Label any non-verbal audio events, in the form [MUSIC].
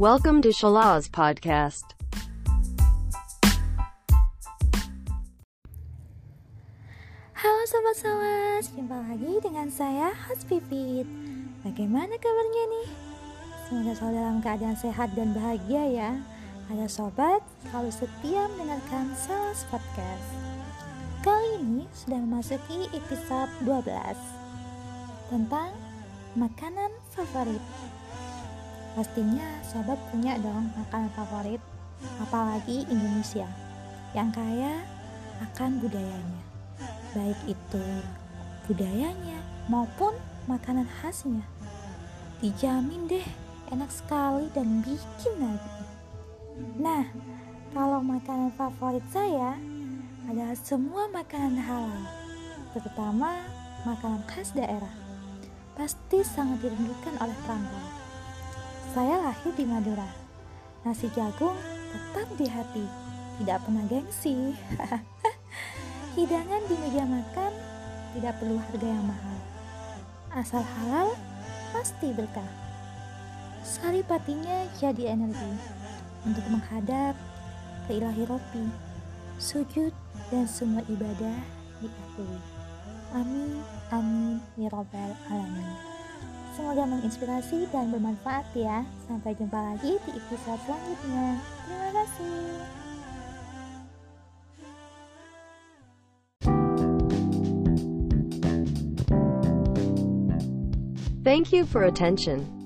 Welcome to Shalaz Podcast. Halo Sobat Sawas, jumpa lagi dengan saya Has Pipit Bagaimana kabarnya nih? Semoga selalu dalam keadaan sehat dan bahagia ya Ada sobat, selalu setia mendengarkan Salas Podcast Kali ini sudah memasuki episode 12 Tentang makanan favorit Pastinya sobat punya dong makanan favorit Apalagi Indonesia Yang kaya akan budayanya baik itu budayanya maupun makanan khasnya. Dijamin deh enak sekali dan bikin lagi. Nah, kalau makanan favorit saya adalah semua makanan halal, terutama makanan khas daerah. Pasti sangat dirindukan oleh perantau. Saya lahir di Madura. Nasi jagung tetap di hati, tidak pernah gengsi. [LAUGHS] Hidangan di meja makan tidak perlu harga yang mahal. Asal halal, pasti berkah. Saripatinya jadi energi untuk menghadap ke ilahi ropi, sujud dan semua ibadah diakui. Amin, amin, ya robbal alamin. Semoga menginspirasi dan bermanfaat ya. Sampai jumpa lagi di episode selanjutnya. Terima kasih. Thank you for attention.